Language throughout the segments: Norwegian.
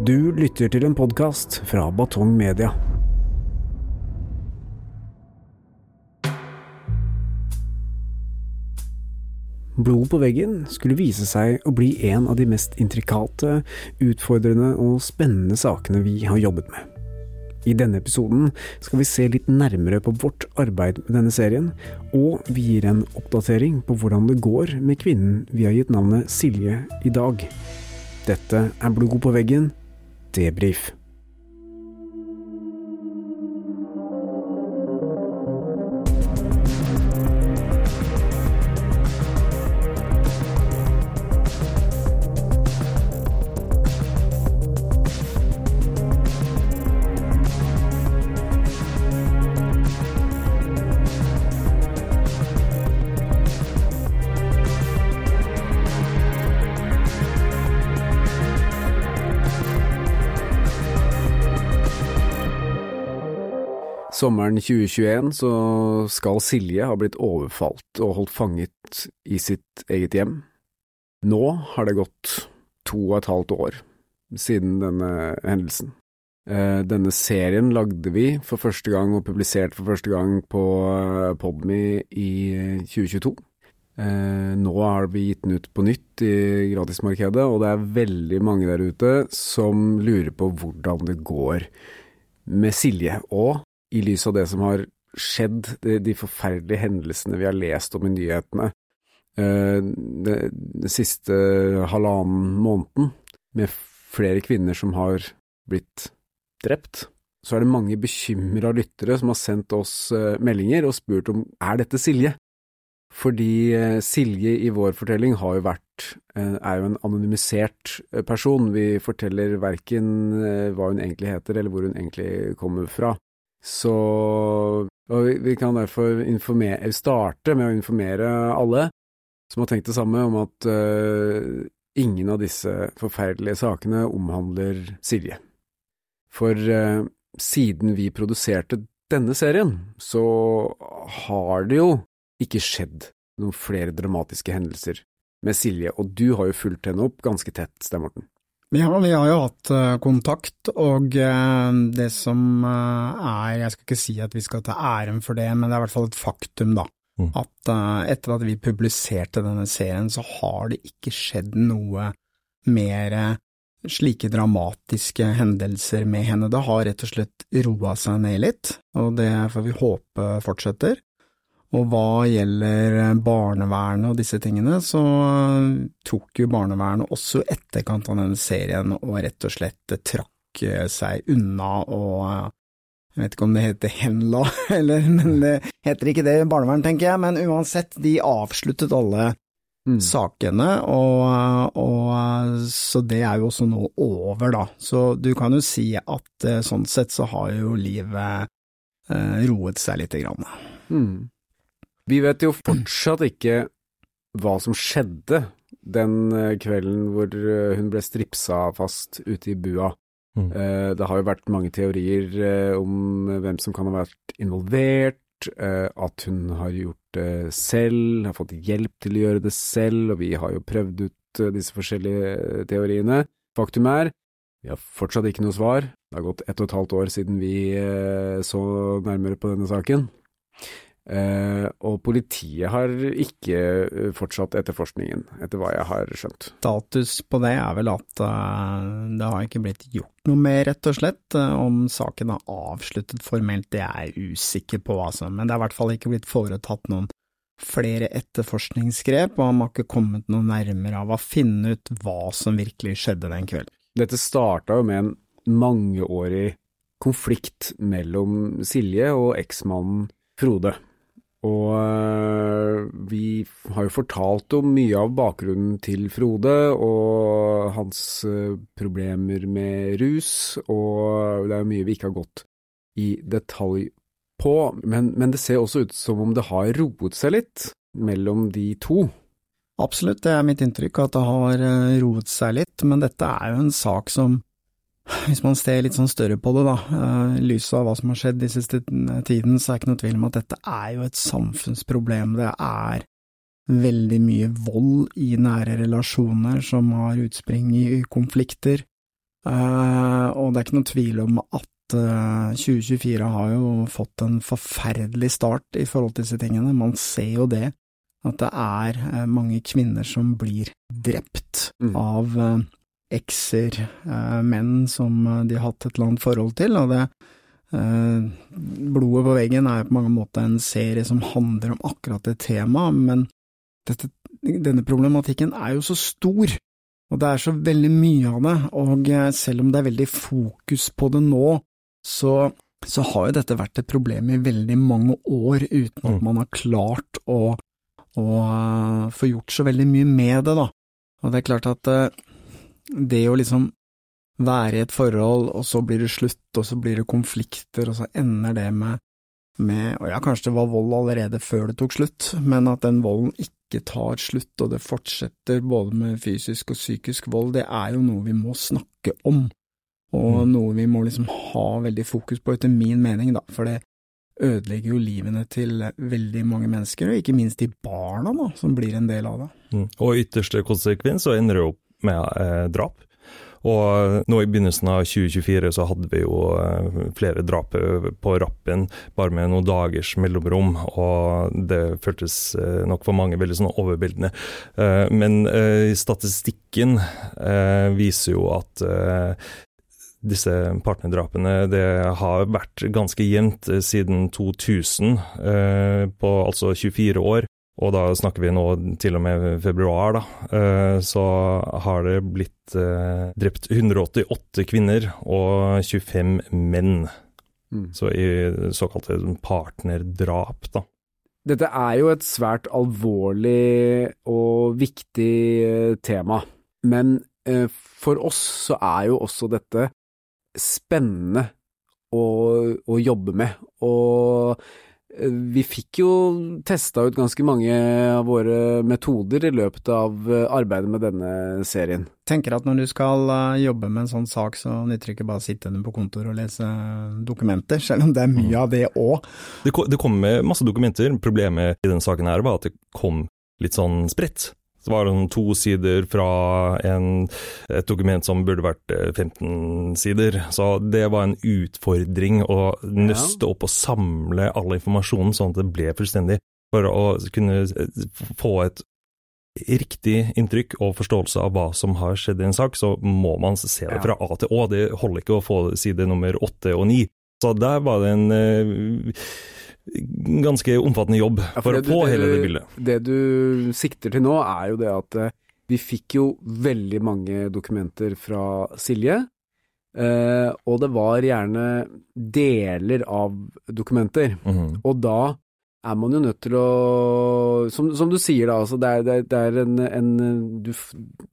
Du lytter til en podkast fra Batong Media. Blod på veggen skulle vise seg å bli en av de mest intrikate, utfordrende og spennende sakene vi har jobbet med. I denne episoden skal vi se litt nærmere på vårt arbeid med denne serien, og vi gir en oppdatering på hvordan det går med kvinnen vi har gitt navnet Silje i dag. Dette er Blod på veggen, debrief. Sommeren 2021 så skal Silje ha blitt overfalt og holdt fanget i sitt eget hjem. Nå har det gått to og et halvt år siden denne hendelsen. Eh, denne serien lagde vi for første gang og publiserte for første gang på eh, Podme i 2022. Eh, nå har vi gitt den ut på nytt i gratismarkedet, og det er veldig mange der ute som lurer på hvordan det går med Silje, og i lys av det som har skjedd, de, de forferdelige hendelsene vi har lest om i nyhetene den siste halvannen måneden, med flere kvinner som har blitt drept, så er det mange bekymra lyttere som har sendt oss meldinger og spurt om er dette Silje? Fordi Silje i vår fortelling har jo vært, er jo en anonymisert person, vi forteller verken hva hun egentlig heter eller hvor hun egentlig kommer fra. Så og vi kan derfor starte med å informere alle som har tenkt det samme, om at uh, ingen av disse forferdelige sakene omhandler Silje. For uh, siden vi produserte denne serien, så har det jo ikke skjedd noen flere dramatiske hendelser med Silje, og du har jo fulgt henne opp ganske tett, Stein Morten? Ja, vi har jo hatt kontakt, og det som er, jeg skal ikke si at vi skal ta æren for det, men det er i hvert fall et faktum, da. Mm. At etter at vi publiserte denne serien, så har det ikke skjedd noe mer slike dramatiske hendelser med henne. Det har rett og slett roa seg ned litt, og det får vi håpe fortsetter. Og hva gjelder barnevernet og disse tingene, så tok jo barnevernet også etterkant av denne serien og rett og slett trakk seg unna og jeg vet ikke om det heter henla, eller, men det heter ikke det i barnevern, tenker jeg, men uansett, de avsluttet alle mm. sakene, og, og, så det er jo også nå over, da. Så du kan jo si at sånn sett så har jo livet eh, roet seg lite grann. Mm. Vi vet jo fortsatt ikke hva som skjedde den kvelden hvor hun ble stripsa fast ute i bua. Mm. Det har jo vært mange teorier om hvem som kan ha vært involvert, at hun har gjort det selv, har fått hjelp til å gjøre det selv, og vi har jo prøvd ut disse forskjellige teoriene. Faktum er, vi har fortsatt ikke noe svar. Det har gått ett og et halvt år siden vi så nærmere på denne saken. Uh, og politiet har ikke fortsatt etterforskningen, etter hva jeg har skjønt. Status på det er vel at uh, det har ikke blitt gjort noe mer, rett og slett. Uh, om saken er avsluttet formelt, det er jeg usikker på, altså. Men det er i hvert fall ikke blitt foretatt noen flere etterforskningsgrep, og man har ikke kommet noe nærmere av å finne ut hva som virkelig skjedde den kvelden. Dette starta jo med en mangeårig konflikt mellom Silje og eksmannen Frode. Og øh, vi har jo fortalt om mye av bakgrunnen til Frode og hans øh, problemer med rus, og det er jo mye vi ikke har gått i detalj på, men, men det ser også ut som om det har roet seg litt mellom de to. Absolutt, det er mitt inntrykk at det har eh, roet seg litt, men dette er jo en sak som hvis man ser litt sånn større på det, da, eh, i lys av hva som har skjedd de siste tiden, så er det ikke noe tvil om at dette er jo et samfunnsproblem. Det er veldig mye vold i nære relasjoner som har utspring i konflikter, eh, og det er ikke noe tvil om at 2024 har jo fått en forferdelig start i forhold til disse tingene. Man ser jo det, at det er mange kvinner som blir drept mm. av ekser, eh, menn som eh, de har hatt et eller annet forhold til, og det eh, Blodet på veggen er på mange måter en serie som handler om akkurat det temaet, men dette, denne problematikken er jo så stor, og det er så veldig mye av det, og selv om det er veldig fokus på det nå, så, så har jo dette vært et problem i veldig mange år uten at mm. man har klart å, å få gjort så veldig mye med det, da. Og det er klart at det å liksom være i et forhold, og så blir det slutt, og så blir det konflikter, og så ender det med, med og ja, kanskje det var vold allerede før det tok slutt, men at den volden ikke tar slutt, og det fortsetter både med fysisk og psykisk vold, det er jo noe vi må snakke om, og mm. noe vi må liksom ha veldig fokus på, etter min mening, da, for det ødelegger jo livene til veldig mange mennesker, og ikke minst de barna da, som blir en del av det. Mm. Og ytterste konsekvens så ender det opp med eh, drap. Og nå i begynnelsen av 2024 så hadde vi jo eh, flere drap eh, på rappen, bare med noen dagers mellomrom. Og det føltes nok for mange veldig sånn overveldende. Men statistikken viser jo at disse partnerdrapene det har vært ganske jevnt siden 2000, på altså 24 år. Og da snakker vi nå til og med februar, da. Eh, så har det blitt eh, drept 188 kvinner og 25 menn. Mm. Så i såkalte partnerdrap, da. Dette er jo et svært alvorlig og viktig eh, tema, men for oss så er jo også dette spennende å, å jobbe med. Og vi fikk jo testa ut ganske mange av våre metoder i løpet av eh, arbeidet med denne serien. Tenker at når du skal eh, jobbe med en sånn sak, så nytter det ikke bare å sitte på kontor og lese dokumenter, selv om det er mye mm. av det òg. Det, det kom med masse dokumenter. Problemet i denne saken her var at det kom litt sånn spredt. Så var det to sider fra en, et dokument som burde vært 15 eh, sider. Så det var en utfordring å nøste opp og samle all informasjonen sånn at det ble fullstendig. For å kunne eh, få et riktig inntrykk og forståelse av hva som har skjedd i en sak, så må man se det fra A til Å. Det holder ikke å få side nummer åtte og ni. Så der var det en uh, ganske omfattende jobb ja, for, for å få hele det bildet. Det du sikter til nå, er jo det at eh, vi fikk jo veldig mange dokumenter fra Silje. Uh, og det var gjerne deler av dokumenter. Mm -hmm. Og da er man jo nødt til å Som, som du sier, da, altså det er, det, det er en, en du,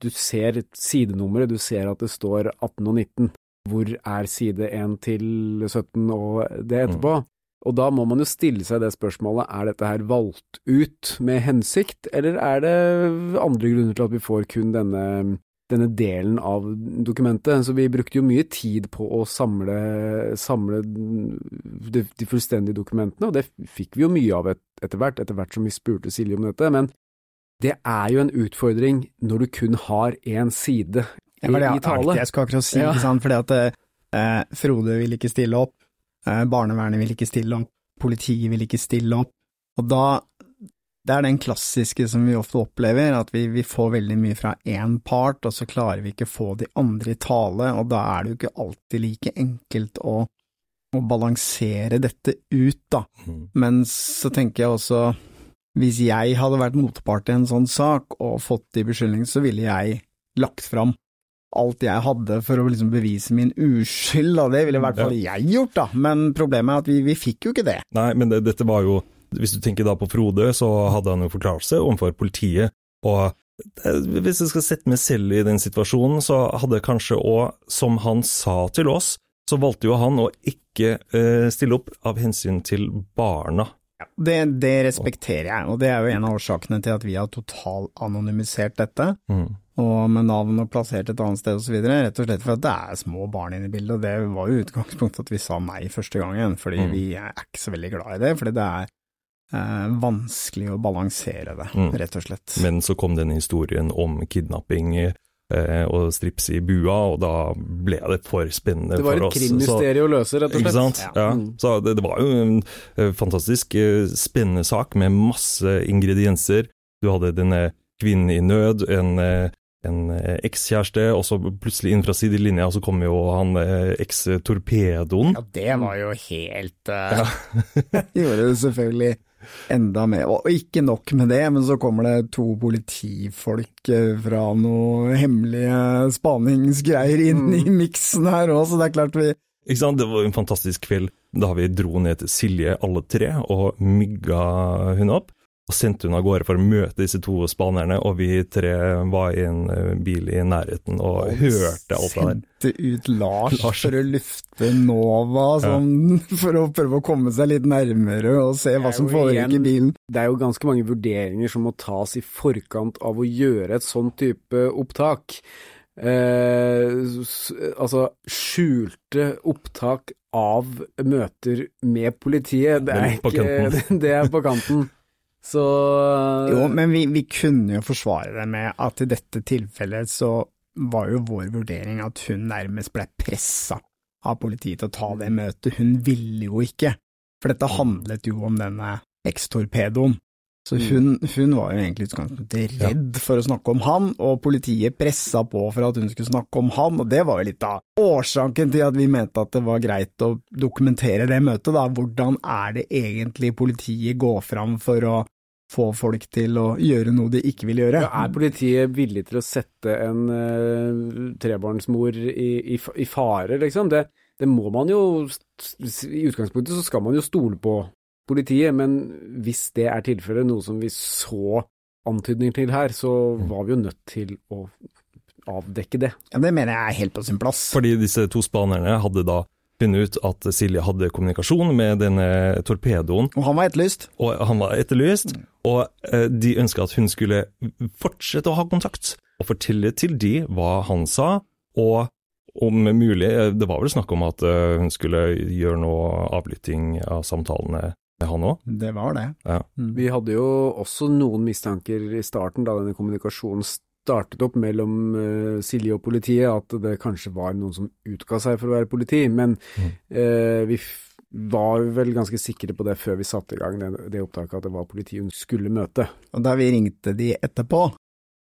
du, ser sidenummeret, du ser at det står 18 og 19. Hvor er side 1 til 17 og det etterpå? Mm. Og da må man jo stille seg det spørsmålet, er dette her valgt ut med hensikt, eller er det andre grunner til at vi får kun denne, denne delen av dokumentet? Så vi brukte jo mye tid på å samle, samle de, de, fullstendige dokumentene, og det fikk vi jo mye av et, etter hvert, etter hvert som vi spurte Silje om dette. men det er jo en utfordring når du kun har én side i, ja, i tale. Jeg skal akkurat si, ja. at eh, Frode vil ikke stille opp, barnevernet vil ikke stille opp, politiet vil ikke stille opp, og da det er den klassiske som vi ofte opplever, at vi, vi får veldig mye fra én part, og så klarer vi ikke å få de andre i tale, og da er det jo ikke alltid like enkelt å, å balansere dette ut, da. Mm. Men så tenker jeg også, hvis jeg hadde vært motpart i en sånn sak og fått de beskyldningene, så ville jeg lagt fram alt jeg hadde for å liksom bevise min uskyld, og det ville i hvert fall jeg gjort, da. Men problemet er at vi, vi fikk jo ikke det. Nei, men det, dette var jo Hvis du tenker da på Frode, så hadde han jo forklarelse overfor politiet, og eh, hvis jeg skal sette meg selv i den situasjonen, så hadde kanskje òg, som han sa til oss, så valgte jo han å ikke eh, stille opp av hensyn til barna. Det, det respekterer jeg, og det er jo en av årsakene til at vi har totalanonymisert dette. Mm. Og med navn og plassert et annet sted osv. Rett og slett for at det er små barn inne i bildet. og Det var jo utgangspunktet at vi sa nei første gangen, fordi Mm. vi er ikke så veldig glad i det. Fordi det er eh, vanskelig å balansere det, Mm. rett og slett. Men så kom den historien om kidnapping eh, og strips i bua, og da ble det for spennende for oss. Det var et. Krimmysterium å løse, rett og Ikke slett. sant? Ja. Ja. Mm. Så det, det var jo en eh, fantastisk eh, spennende sak med masse ingredienser. Du hadde denne kvinnen i nød, en, en eh, ekskjæreste, og så plutselig inn fra sidelinja så kom jo han eh, eks-torpedoen. Ja, det var jo helt uh, Gjorde det selvfølgelig enda mer. Og ikke nok med det, men så kommer det to politifolk fra noe hemmelige spaningsgreier inn i miksen her òg, så det er klart vi Ikke sant? Det var en fantastisk kveld da vi dro ned til Silje alle tre og mygga hun opp. Og sendte hun av gårde for å møte disse to spanerne, og vi tre var i en eh, bil i nærheten og hørte alt det der. Sendte ut Lars, Lars. for å lufte Nova, sånn, for å prøve å komme seg litt nærmere og se hva som foregikk i bilen. Det er jo ganske mange vurderinger som må tas i forkant av å gjøre et sånn type opptak. Eh, altså, skjulte opptak av møter med politiet, det er ikke Det er på kanten. Så Jo, men vi, vi kunne jo forsvare det med at i dette tilfellet så var jo vår vurdering at hun nærmest ble pressa av politiet til å ta det møtet. Hun ville jo ikke, for dette handlet jo om denne ekstorpedoen. Så hun, hun var jo egentlig utgangspunktet redd for å snakke om han, og politiet pressa på for at hun skulle snakke om han, og det var jo litt av årsaken til at vi mente at det var greit å dokumentere det møtet, da. Hvordan er det egentlig politiet går fram for å få folk til å gjøre noe de ikke vil gjøre? Ja, er politiet villig til å sette en uh, trebarnsmor i, i, i fare, liksom? Det, det må man jo I utgangspunktet så skal man jo stole på politiet, men hvis det er tilfellet, noe som vi så antydning til her, så var vi jo nødt til å avdekke det. Ja, det mener jeg er helt på sin plass. Fordi disse to spanerne hadde da funnet ut at Silje hadde kommunikasjon med denne torpedoen, Og han var etterlyst. og han var etterlyst, og eh, de ønska at hun skulle fortsette å ha kontakt, og fortelle til de hva han sa, og om mulig, eh, det var vel snakk om at eh, hun skulle gjøre noe avlytting av samtalene med han òg? Det var det. Ja. Mm. Vi hadde jo også noen mistanker i starten, da denne kommunikasjonen startet opp mellom uh, Silje og politiet, at det kanskje var noen som utga seg for å være politi, men Mm. uh, vi f var vel ganske sikre på det før vi satte i gang det, det opptaket, at det var politiet hun skulle møte. Og da vi ringte de etterpå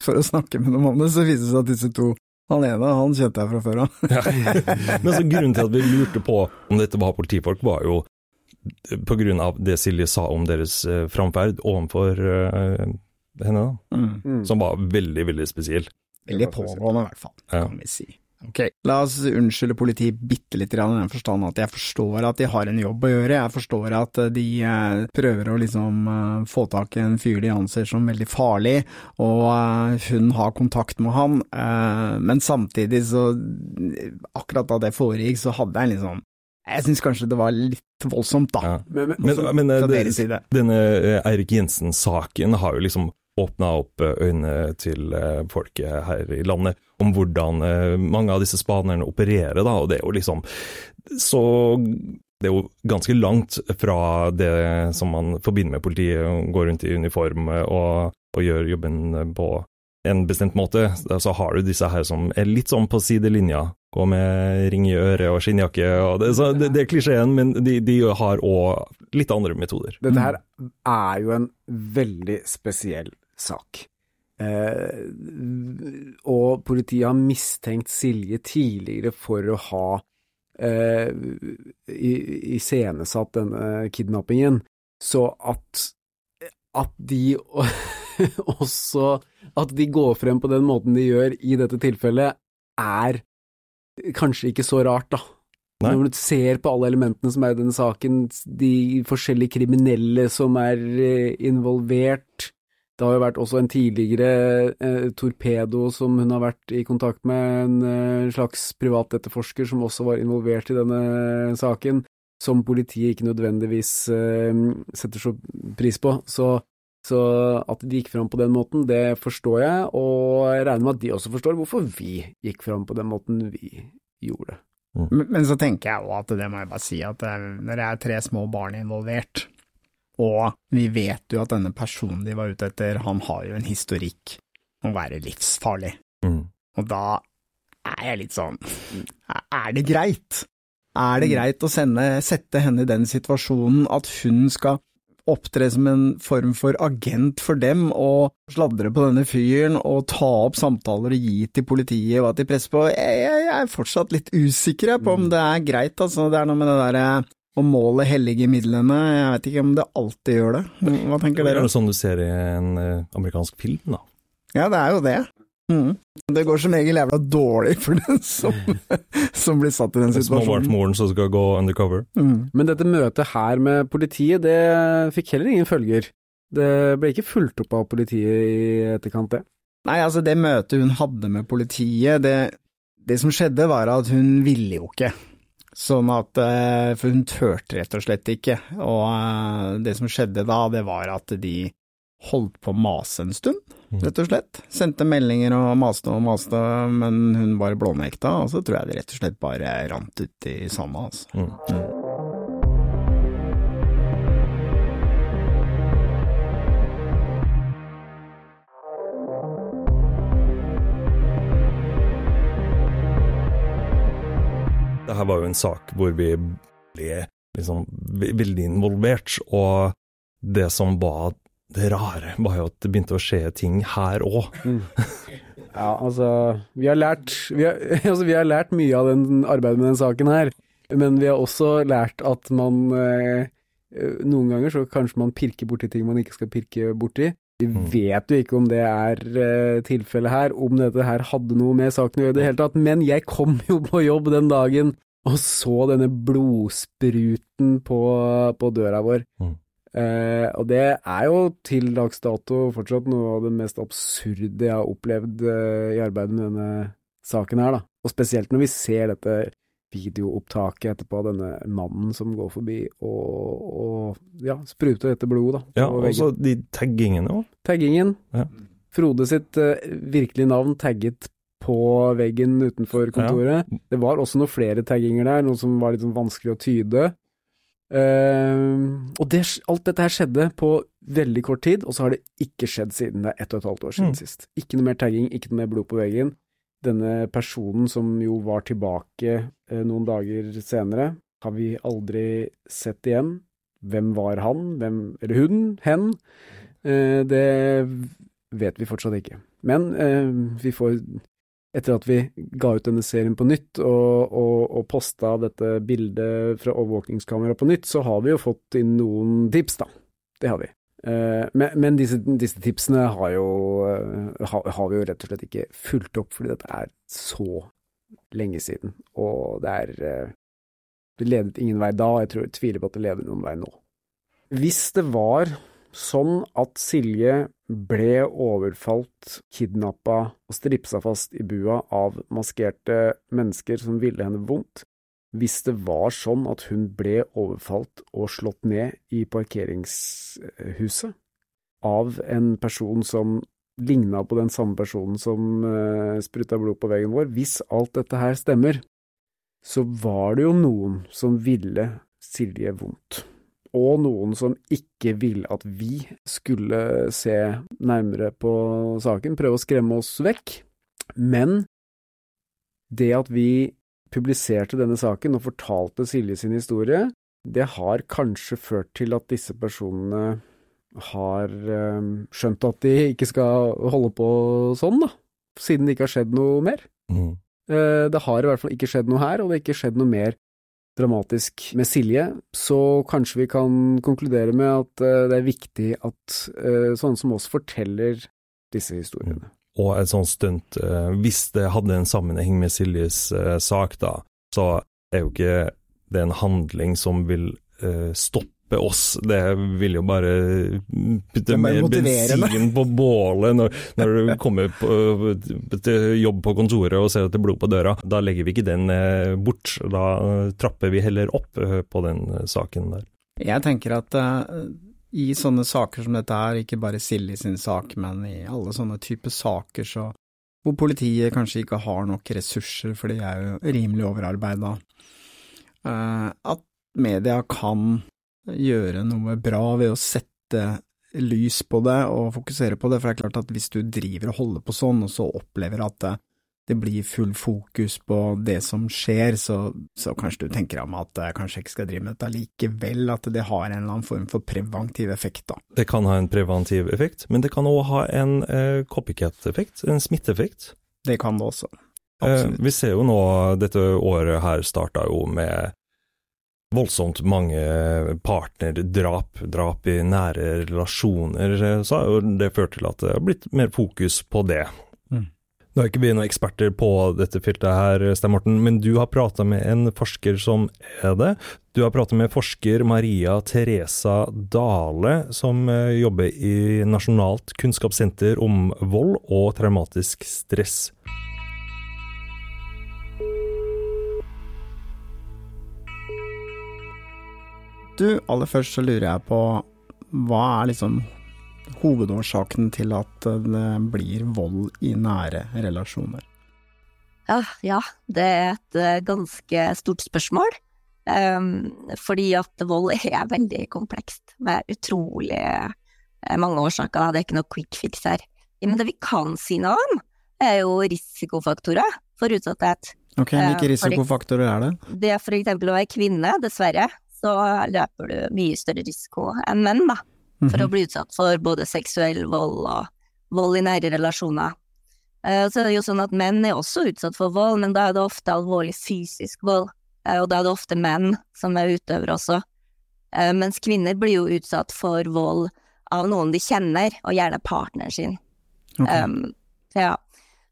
for å snakke med dem om det, så viste det seg at disse to Han ene, han kjente jeg fra før av. Men så grunnen til at vi lurte på om dette var politifolk, var jo på grunn av det Silje sa om deres eh, framferd overfor eh, henne, da. Mm. Mm. Som var veldig, veldig spesiell. Veldig pågående, i hvert fall, Ja. kan vi si. Ok, la oss unnskylde politiet bitte litt i den forstand at jeg forstår at de har en jobb å gjøre, jeg forstår at eh, de eh, prøver å liksom eh, få tak i en fyr de anser som veldig farlig, og hun har kontakt med han, men samtidig så, akkurat da det foregikk, så hadde jeg liksom jeg syns kanskje det var litt voldsomt, da. Ja. Men, men, Men, men det, denne Eirik Jensen-saken har jo liksom åpna opp eh, øynene til eh, folket her i landet om hvordan eh, mange av disse spanerne opererer, da, og det er jo liksom så det er jo ganske langt fra det som man forbinder med politiet, og går rundt i uniform og, og gjør jobben på en bestemt måte. Så har du disse her som er litt sånn på sidelinja, gå med ring i øret og skinnjakke. Og det, så det, det er klisjeen, men de, de har òg litt andre metoder. Dette her er jo en veldig spesiell sak. Eh, og politiet har mistenkt Silje tidligere for å ha eh, iscenesatt denne kidnappingen, så at, at de også At de går frem på den måten de gjør i dette tilfellet, er kanskje ikke så rart, da. Nei. Når du ser på alle elementene som er i denne saken, de forskjellige kriminelle som er eh, involvert Det har jo vært også en tidligere eh, torpedo som hun har vært i kontakt med, en eh, slags privatetterforsker som også var involvert i denne saken, som politiet ikke nødvendigvis eh, setter så pris på. Så så at de gikk fram på den måten, det forstår jeg, og jeg regner med at de også forstår hvorfor vi gikk fram på den måten vi gjorde. Men, men så tenker jeg òg at det må jeg bare si, at eh, når det er tre små barn involvert, og vi vet jo at denne personen de var ute etter, han har jo en historikk om å være livsfarlig, Mm. og da er jeg litt sånn Er det greit? Er det greit å sende, sette henne i den situasjonen at hun skal opptre som en form for agent for dem og sladre på denne fyren og ta opp samtaler og gi til politiet at de presser på? Jeg, jeg, jeg er fortsatt litt usikker på om det er greit, altså. Det er noe med det derre å måle hellige midlene, jeg vet ikke om det alltid gjør det. Hva tenker dere? Det er jo sånn du ser i en eh, amerikansk film, da. Ja, det er jo det. Mm. Det går som regel jævla dårlig for den som, som blir satt i den situasjonen. Småbarnsmoren som skal gå undercover. Mm. Men dette møtet her med politiet, det fikk heller ingen følger. Det ble ikke fulgt opp av politiet i etterkant, det. Nei, altså det møtet hun hadde med politiet, det, det som skjedde var at hun ville jo ikke. Sånn at, eh, for hun turte rett og slett ikke. Og eh, det som skjedde da, det var at de holdt på å mase en stund, rett og slett. Sendte meldinger og maste og maste, men hun bare blånekta, og så tror jeg det rett og slett bare rant ut i sanda, altså. Mm. Her var jo en sak hvor vi ble liksom veldig involvert, og det som var det rare, var jo at det begynte å skje ting her òg. Ja, altså, vi har lært, vi har, altså, vi har lært mye av den arbeidet med den saken her, men vi har også lært at man eh, eh, noen ganger så kanskje man pirker borti ting man ikke skal pirke borti. Vi Mm. vet jo ikke om det er eh, tilfellet her, om dette her hadde noe med saken å gjøre i det hele tatt, men jeg kom jo på jobb den dagen og så denne blodspruten på, på døra vår. Mm. Eh, og det er jo til dags dato fortsatt noe av det mest absurde jeg har opplevd eh, i arbeidet med denne saken her, da. Og spesielt når vi ser dette videoopptaket etterpå av denne mannen som går forbi og, og ja, spruter dette blodet, da. Ja, og så de taggingene òg. Taggingen. Ja. Frode sitt uh, virkelige navn tagget på veggen utenfor kontoret. Det var også noen flere tagginger der, noe som var litt sånn vanskelig å tyde. Uh, og det, alt dette her skjedde på veldig kort tid, og så har det ikke skjedd siden det er ett og et halvt år siden Mm. sist. Ikke noe mer tagging, ikke noe mer blod på veggen. Denne personen som jo var tilbake eh, noen dager senere, har vi aldri sett igjen. Hvem var han? Hvem, eller hun? Hen? Eh, det vet vi fortsatt ikke. Men eh, vi får etter at vi ga ut denne serien på nytt og, og, og posta dette bildet fra overvåkningskamera på nytt, så har vi jo fått inn noen tips, da. Det har vi. Eh, men men disse, disse tipsene har, jo, eh, har, vi jo rett og slett ikke fulgt opp, fordi dette er så lenge siden. Og det er eh, Det ledet ingen vei da, og jeg tror jeg tviler på at det leder noen vei nå. Hvis det var sånn at Silje ble overfalt, kidnappa og stripsa fast i bua av maskerte mennesker som ville henne vondt, hvis det var sånn at hun ble overfalt og slått ned i parkeringshuset av en person som ligna på den samme personen som uh, spruta blod på veggen vår, hvis alt dette her stemmer, så var det jo noen som ville Silje vondt og noen som ikke ville at vi skulle se nærmere på saken, prøve å skremme oss vekk. Men det at vi publiserte denne saken og fortalte Silje sin historie, det har kanskje ført til at disse personene har eh, skjønt at de ikke skal holde på sånn, da, siden det ikke har skjedd noe mer. Mm. Eh, Det har i hvert fall ikke skjedd noe her, og det har ikke skjedd noe mer dramatisk med Silje, så kanskje vi kan konkludere med at eh, det er viktig at eh, sånne som oss forteller disse historiene. Og et sånt stunt, eh, hvis det hadde en sammenheng med Siljes eh, sak, da, så er jo ikke det er en handling som vil uh, stoppe oss. Det vil jo bare putte mer bensin på bålet når, når du kommer på, til jobb på kontoret og ser at det er blod på døra. Da legger vi ikke den uh, bort. Da trapper vi heller opp uh, på den saken der. Jeg tenker at i sånne saker som dette her, ikke bare Silje sin sak, men i alle sånne typer saker så hvor politiet kanskje ikke har nok ressurser, for de er jo rimelig overarbeida, eh, at media kan gjøre noe bra ved å sette lys på det og fokusere på det, for det er klart at hvis du driver og holder på sånn, og så opplever at det, blir full fokus på det som skjer, så, så kanskje du tenker om at jeg kanskje ikke skal drive med dette likevel, at det har en eller annen form for preventiv effekt, da. Det kan ha en preventiv effekt, men det kan òg ha en eh, copycat-effekt, en smitteeffekt. Det kan det også. Eh, vi ser jo nå, dette året her starta jo med voldsomt mange partnerdrap, drap i nære relasjoner, så har jo det ført til at det har blitt mer fokus på det. Nå er ikke vi noen eksperter på dette feltet her, Stein Morten, men du har prata med en forsker som er det. Du har prata med forsker Maria Teresa Dale, som eh, jobber i Nasjonalt kunnskapssenter om vold og traumatisk stress. Du, aller først så lurer jeg på hva er liksom hovedårsaken til at det blir vold i nære relasjoner? Ja, ja det er et eh, ganske stort spørsmål. Um, fordi at vold er veldig komplekst, med utrolig eh, mange årsaker. Det er ikke noe quick fix her. Men det vi kan si noe om, er jo risikofaktorer for utsatthet. Ok, Hvilke risikofaktorer er det? Det er for eksempel å være kvinne, dessverre. Så løper du mye større risiko enn menn, da for å mhm. bli utsatt for både seksuell vold og vold i nære relasjoner. Så så er det jo sånn at menn er også utsatt for vold, men da er det ofte alvorlig fysisk vold, eh, og da er det ofte menn som er utøvere også. Eh, mens kvinner blir jo utsatt for vold av noen de kjenner, og gjerne partneren sin. Okay. Um, ja.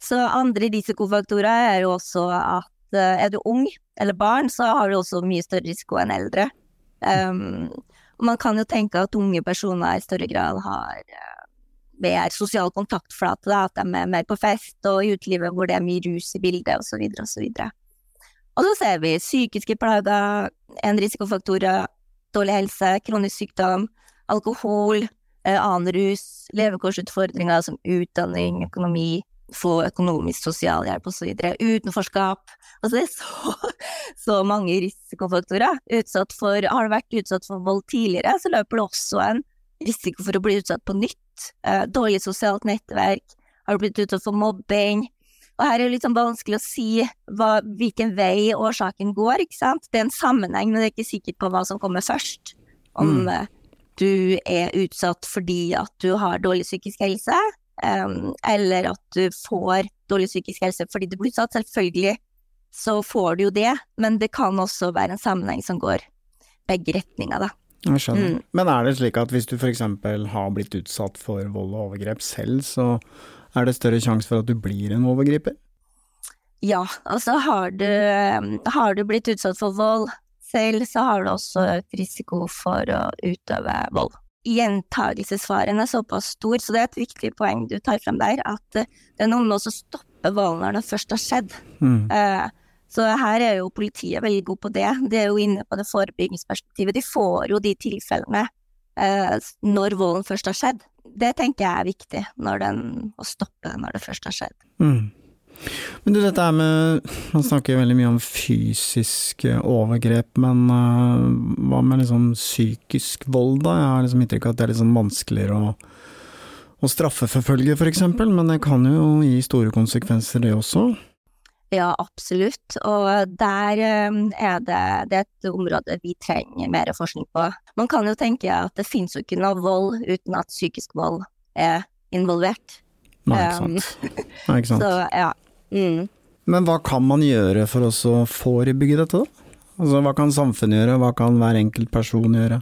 Så andre risikofaktorer er jo også at er du ung eller barn, så har du også mye større risiko enn eldre. Um, og man kan jo tenke at unge personer i større grad har eh, mer sosial kontaktflate, da, at de er mer på fest og i utelivet hvor det er mye rus i bildet, osv., osv. Og så ser vi psykiske plager, en risikofaktor, dårlig helse, kronisk sykdom, alkohol, eh, annen rus, levekårsutfordringer som utdanning, økonomi, få økonomisk sosialhjelp osv. Utenforskap. Altså det er så, så mange risikofaktorer. Utsatt for, har du vært utsatt for vold tidligere, så løper du også en risiko for å bli utsatt på nytt. Eh, dårlig sosialt nettverk. Har du blitt utsatt for mobbing? Og her er det litt sånn vanskelig å si hva, hvilken vei årsaken går, ikke sant. Det er en sammenheng, men det er ikke sikkert på hva som kommer først. Om mm. Eh, du er utsatt fordi at du har dårlig psykisk helse, um, eller at du får dårlig psykisk helse fordi du blir utsatt. Selvfølgelig så får du jo det, men det kan også være en sammenheng som går begge retninger, da. Jeg skjønner. Mm. Men er det slik at hvis du f.eks. har blitt utsatt for vold og overgrep selv, så er det større sjanse for at du blir en overgriper? Ja, altså har du, har du blitt utsatt for vold selv, så har du også økt risiko for å utøve vold gjentagelsesfaren er såpass stor, så det er et viktig poeng du tar frem der, at eh, det er noe med å stoppe volden når det først har skjedd. Mm. Uh, så her er jo politiet veldig god på det. De er jo inne på det forebyggingsperspektivet. De får jo de tilfellene uh, når volden først har skjedd. Det tenker jeg er viktig, den, å stoppe når det først har skjedd. Mm. Men du, dette er med Man snakker veldig mye om fysiske overgrep, men uh, hva med liksom psykisk vold, da? Jeg har liksom inntrykk av at det er liksom vanskeligere å, å straffeforfølge, for eksempel, men det kan jo gi store konsekvenser, det også? Ja, absolutt, og der um, er det, det er et område vi trenger mer forskning på. Man kan jo tenke at det finnes jo ikke noe vold uten at psykisk vold er involvert. Nei, ikke sant. Um, Nei, ikke sant. Så, ja. Mm. Men hva kan man gjøre for å forebygge dette, da? Altså, hva kan samfunnet gjøre, hva kan hver enkelt person gjøre?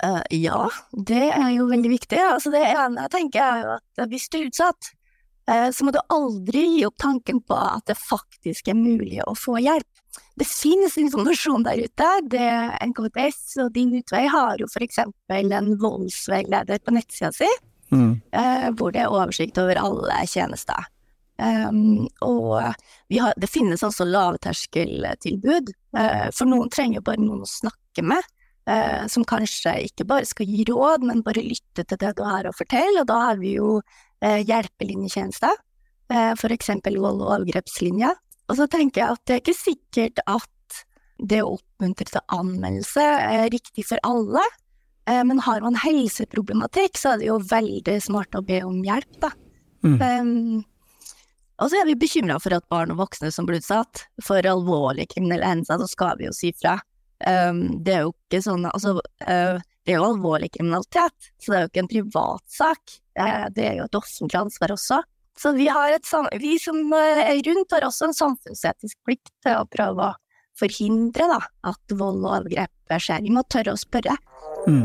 Uh, ja, det er jo veldig viktig. Altså, det ene jeg tenker er at hvis du er utsatt, uh, så må du aldri gi opp tanken på at det faktisk er mulig å få hjelp. det finnes informasjon der ute. Det, NKVTS og Din utvei har jo eksempel en voldsveileder på nettsida si, mm. uh, hvor det er oversikt over alle tjenester. Um, og har, det finnes også lavterskeltilbud, uh, for noen trenger bare noen å snakke med. Uh, som kanskje ikke bare skal gi råd, men bare lytte til det du har å fortelle, og da har vi jo uh, hjelpelinjetjenester, for eksempel vold- og overgrepslinja. Og så tenker jeg at det er ikke sikkert at det å oppmuntre til anmeldelse er riktig for alle, men har man helseproblematikk, så er det jo veldig smart å be om hjelp, da. Mm. Um, og så er vi bekymra for at barn og voksne som blir utsatt for alvorlige kriminelle hendelser, så skal vi jo si fra. Um, det er jo ikke sånn Altså, uh, det er jo alvorlig kriminalitet, så det er jo ikke en privatsak. Uh, det er jo et offentlig ansvar også. Så vi, et, vi som er rundt, har også en samfunnsetisk plikt til å prøve å forhindre da, at vold og overgrep skjer. Vi må tørre å spørre. Mm.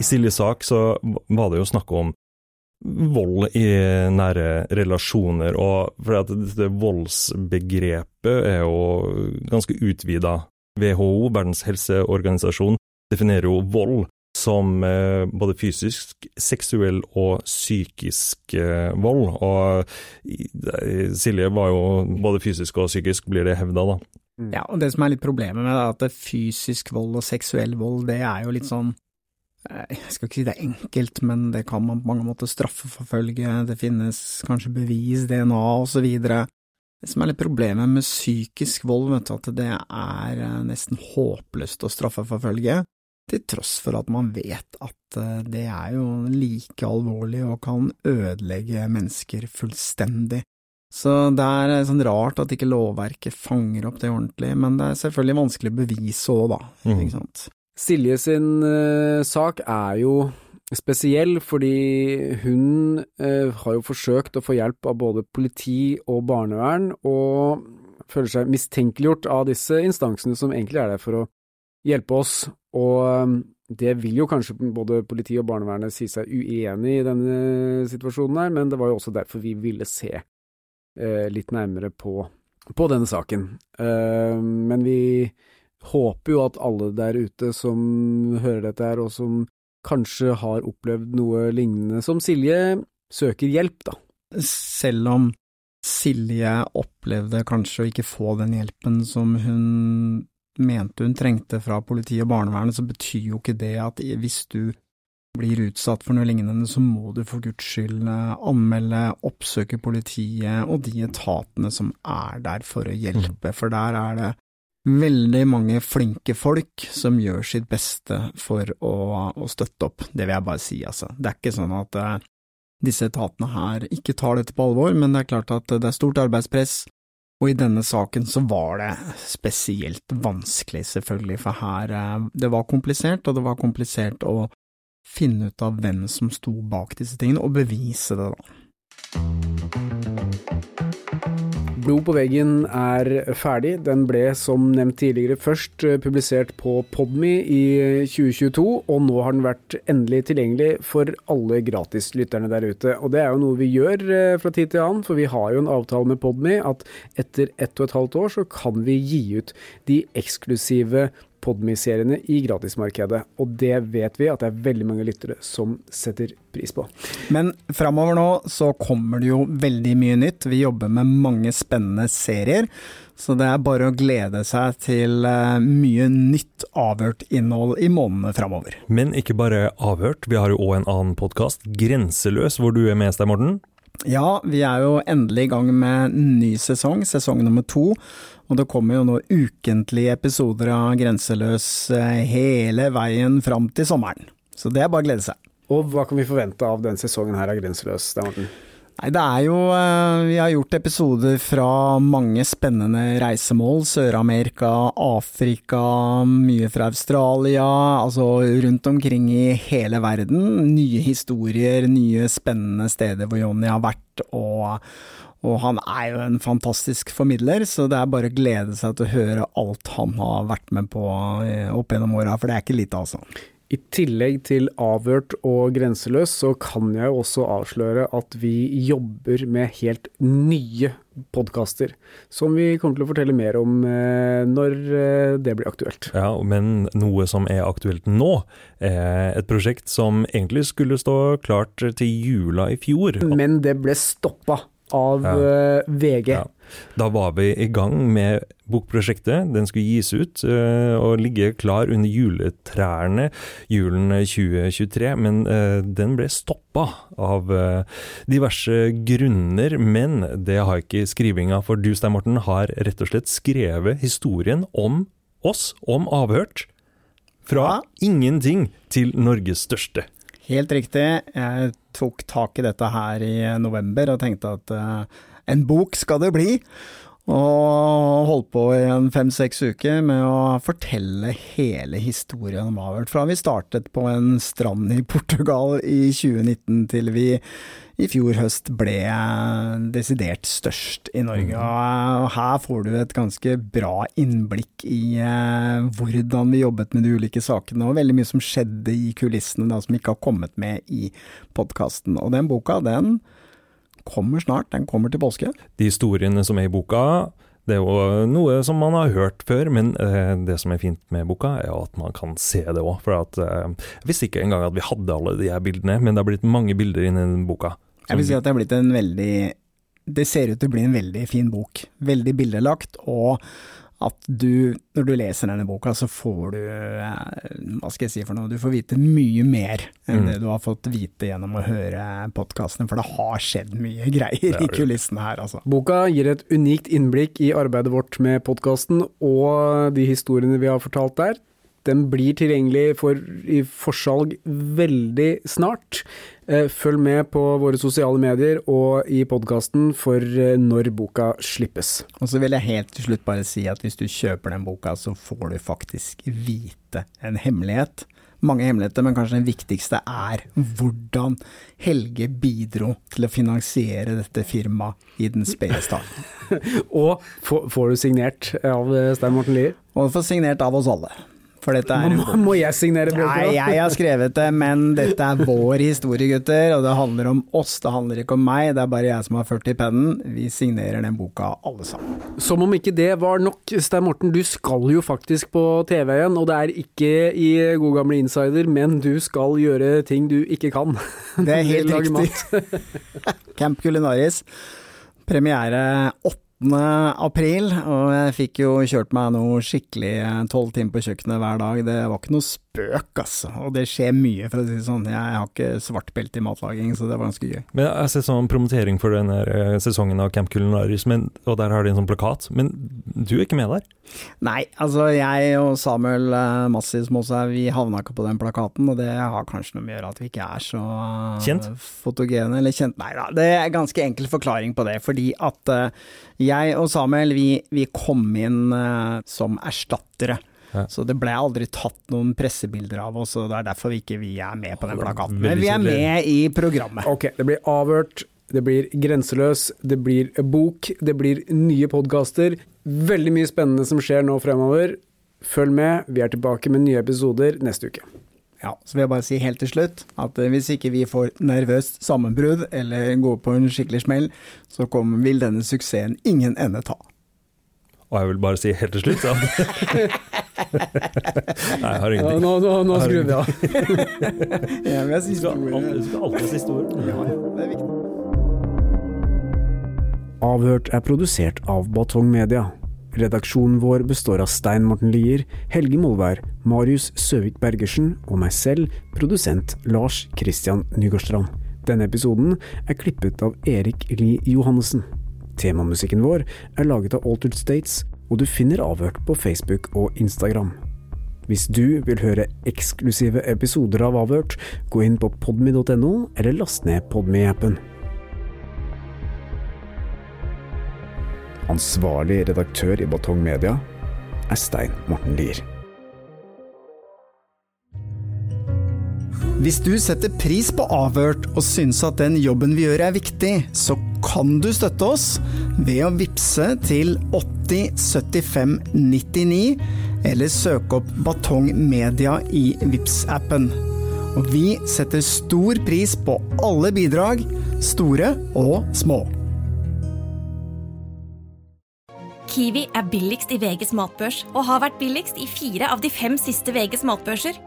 I Siljes sak så var det jo snakk om vold i nære relasjoner, og for at dette voldsbegrepet er jo ganske utvida. WHO, Verdens helseorganisasjon, definerer jo vold som eh, både fysisk, seksuell og psykisk eh, vold. Og Silje var jo både fysisk og psykisk, blir det hevda, da. Ja, og det som er litt problemet med det, er at fysisk vold og seksuell vold, det er jo litt sånn jeg skal ikke si det er enkelt, men det kan man på mange måter straffeforfølge, det finnes kanskje bevis, DNA osv. Det som er litt problemet med psykisk vold, vet du, at det er eh, nesten håpløst å straffeforfølge, til tross for at man vet at eh, det er jo like alvorlig og kan ødelegge mennesker fullstendig. Så det er sånn rart at ikke lovverket fanger opp det ordentlig, men det er selvfølgelig vanskelig å bevise òg, da, mm. ikke sant. Silje sin uh, sak er jo spesiell fordi hun uh, har jo forsøkt å få hjelp av både politi og barnevern, og føler seg mistenkeliggjort av disse instansene som egentlig er der for å hjelpe oss. Og um, det vil jo kanskje både politi og barnevernet si seg uenig i denne situasjonen her, men det var jo også derfor vi ville se uh, litt nærmere på, på denne saken. men vi håper jo at alle der ute som hører dette her, og som kanskje har opplevd noe lignende som Silje, søker hjelp, da. Selv om Silje opplevde kanskje å ikke få den hjelpen som hun mente hun trengte fra politiet og barnevernet, så betyr jo ikke det at hvis du blir utsatt for noe lignende, så må du for guds skyld eh, anmelde, oppsøke politiet og de etatene som er der for å hjelpe, for der er det veldig mange flinke folk som gjør sitt beste for å, å, støtte opp, det vil jeg bare si, altså. Det er ikke sånn at uh, disse etatene her ikke tar dette på alvor, men det er klart at det er stort arbeidspress, og i denne saken så var det spesielt vanskelig, selvfølgelig, for her uh, Det var komplisert, og det var komplisert å finne ut av hvem som sto bak disse tingene, og bevise det, da. Blod på veggen er ferdig. Den ble som nevnt tidligere først eh, publisert på Podme i 2022, og nå har den vært endelig tilgjengelig for alle gratislytterne der ute. Og det er jo noe vi gjør eh, fra tid til annen, for vi har jo en avtale med Podme at etter ett og et halvt år så kan vi gi ut de eksklusive Podme-seriene i gratismarkedet, og det vet vi at det er veldig mange lyttere som setter pris på. Men framover nå så kommer det jo veldig mye nytt. Vi jobber med mange spennende serier, så det er bare å glede seg til eh, mye nytt avhørt innhold i månedene framover. Men ikke bare avhørt, vi har jo òg en annen podkast, Grenseløs, hvor du er med Stein Morten. Ja, vi er jo endelig i gang med ny sesong, sesong nummer to. Og det kommer jo nå ukentlige episoder av Grenseløs eh, hele veien fram til sommeren. Så det er bare å glede seg. Og hva kan vi forvente av denne sesongen her av Grenseløs, Stein Morten? Nei, det er jo eh, Vi har gjort episoder fra mange spennende reisemål. Sør-Amerika, Afrika, mye fra Australia. Altså rundt omkring i hele verden. Nye historier, nye spennende steder hvor Jonny har vært. og og han er jo en fantastisk formidler, så det er bare å glede seg til å høre alt han har vært med på eh, opp gjennom åra, for det er ikke lite, altså. I tillegg til Avhørt og Grenseløs, så kan jeg også avsløre at vi jobber med helt nye podkaster, som vi kommer til å fortelle mer om eh, når eh, det blir aktuelt. Ja, men noe som er aktuelt nå, er et prosjekt som egentlig skulle stå klart til jula i fjor. Men det ble stoppa av ja. Eh, VG. Ja. Da var vi i gang med bokprosjektet. Den skulle gis ut uh, og ligge klar under juletrærne julen 2023, men uh, den ble stoppa av uh, diverse grunner. Men det har ikke skrivinga, for du Stein Morten har rett og slett skrevet historien om oss, om Avhørt. Fra ingenting til Norges største. Helt riktig. Jeg tok tak i dette her i november og tenkte at en bok skal det bli. Og holdt på i en fem-seks uker med å fortelle hele historien om Avhørt. Fra vi startet på en strand i Portugal i 2019 til vi i fjor høst ble desidert størst i Norge. Mm. Og her får du et ganske bra innblikk i eh, hvordan vi jobbet med de ulike sakene, og veldig mye som skjedde i kulissene da, som ikke har kommet med i podkasten. Og den boka, den kommer snart. Den kommer til påske. De historiene som er i boka, det er jo noe som man har hørt før, men eh, det som er fint med boka, er at man kan se det òg. For at, eh, jeg visste ikke engang at vi hadde alle de her bildene, men det har blitt mange bilder inni den boka. Jeg vil si at det har blitt en veldig Det ser ut til å bli en veldig fin bok. Veldig bildelagt, og at du, når du leser denne boka, så får du eh, Hva skal jeg si for noe? Du får vite mye mer enn mm. det du har fått vite gjennom å høre podkastene, for det har skjedd mye greier i kulissene her, altså. Boka gir et unikt innblikk i arbeidet vårt med podkasten og de historiene vi har fortalt der. Den blir tilgjengelig for, i forsalg veldig snart. Eh, følg med på våre sosiale medier og i podkasten for eh, når boka slippes. Og så vil jeg helt til slutt bare si at hvis du kjøper den boka, så får du faktisk vite en hemmelighet. Mange hemmeligheter, men kanskje den viktigste er hvordan Helge bidro til å finansiere dette firmaet i den spede starten. og får du signert av Stein Morten Lier? Og du får signert av oss alle. For dette er må, må jeg signere bøker? Nei, jeg har skrevet det, men dette er vår historie, gutter. Og det handler om oss, det handler ikke om meg. Det er bare jeg som har ført i pennen. Vi signerer den boka alle sammen. Som om ikke det var nok, Stein Morten. Du skal jo faktisk på TV igjen. Og det er ikke i god gamle Insider, men du skal gjøre ting du ikke kan. Det er helt riktig. Camp Culinaris. Premiere 8 april, og jeg fikk jo kjørt meg noe skikkelig eh, tolv timer på kjøkkenet hver dag. Det var ikke noe spøk, altså. Og det skjer mye, for å si det sånn. Jeg har ikke svart belte i matlaging, så det var ganske gøy. Men Jeg har sett sånn promotering for denne eh, sesongen av Camp Culinaris, men, og der har de en sånn plakat. Men du er ikke med der? Nei, altså jeg og Samuel uh, Massi som også er, vi havna ikke på den plakaten, og det har kanskje noe med å gjøre at vi ikke er så uh, Kjent? Fotogene, eller kjent Nei da, det er ganske enkel forklaring på det. Fordi at jeg og Samuel, vi, vi kom inn som erstattere ja. Så det ble aldri tatt noen pressebilder av oss, og det er derfor vi ikke vi er med på den plakaten. Men vi er med i programmet. Ok, det blir avhørt, det blir Grenseløs, det blir bok, det blir nye podkaster. Veldig mye spennende som skjer nå fremover. Følg med, vi er tilbake med nye episoder neste uke. Ja, så vil jeg bare si helt til slutt at eh, hvis ikke vi får nervøst sammenbrudd eller går på en skikkelig smell, så kommer, vil denne suksessen ingen ende ta. Og jeg vil bare si helt til slutt at Nei, jeg har ingenting. Ja, nå nå, nå skrudde jeg av. ja, men jeg historie. Du skal alltid si ord. Ja, det er viktig. Avhørt er produsert av Batong Media. Redaksjonen vår består av Stein Morten Lier, Helge Molvær, Marius Søvik Bergersen og meg selv, produsent Lars Christian Nygårdstrand. Denne episoden er klippet av Erik Lie Johannessen. Temamusikken vår er laget av Altered States, og du finner Avhørt på Facebook og Instagram. Hvis du vil høre eksklusive episoder av Avhørt, gå inn på podmy.no, eller last ned Podmy-appen. Ansvarlig redaktør i Batong Media er Stein Morten Lier. Hvis du setter pris på Avhørt og syns at den jobben vi gjør er viktig, så kan du støtte oss ved å vippse til 8075 99, eller søke opp Batong Media i vips appen Og vi setter stor pris på alle bidrag, store og små. Kiwi er billigst i VGs matbørs og har vært billigst i fire av de fem siste VGs matbørser.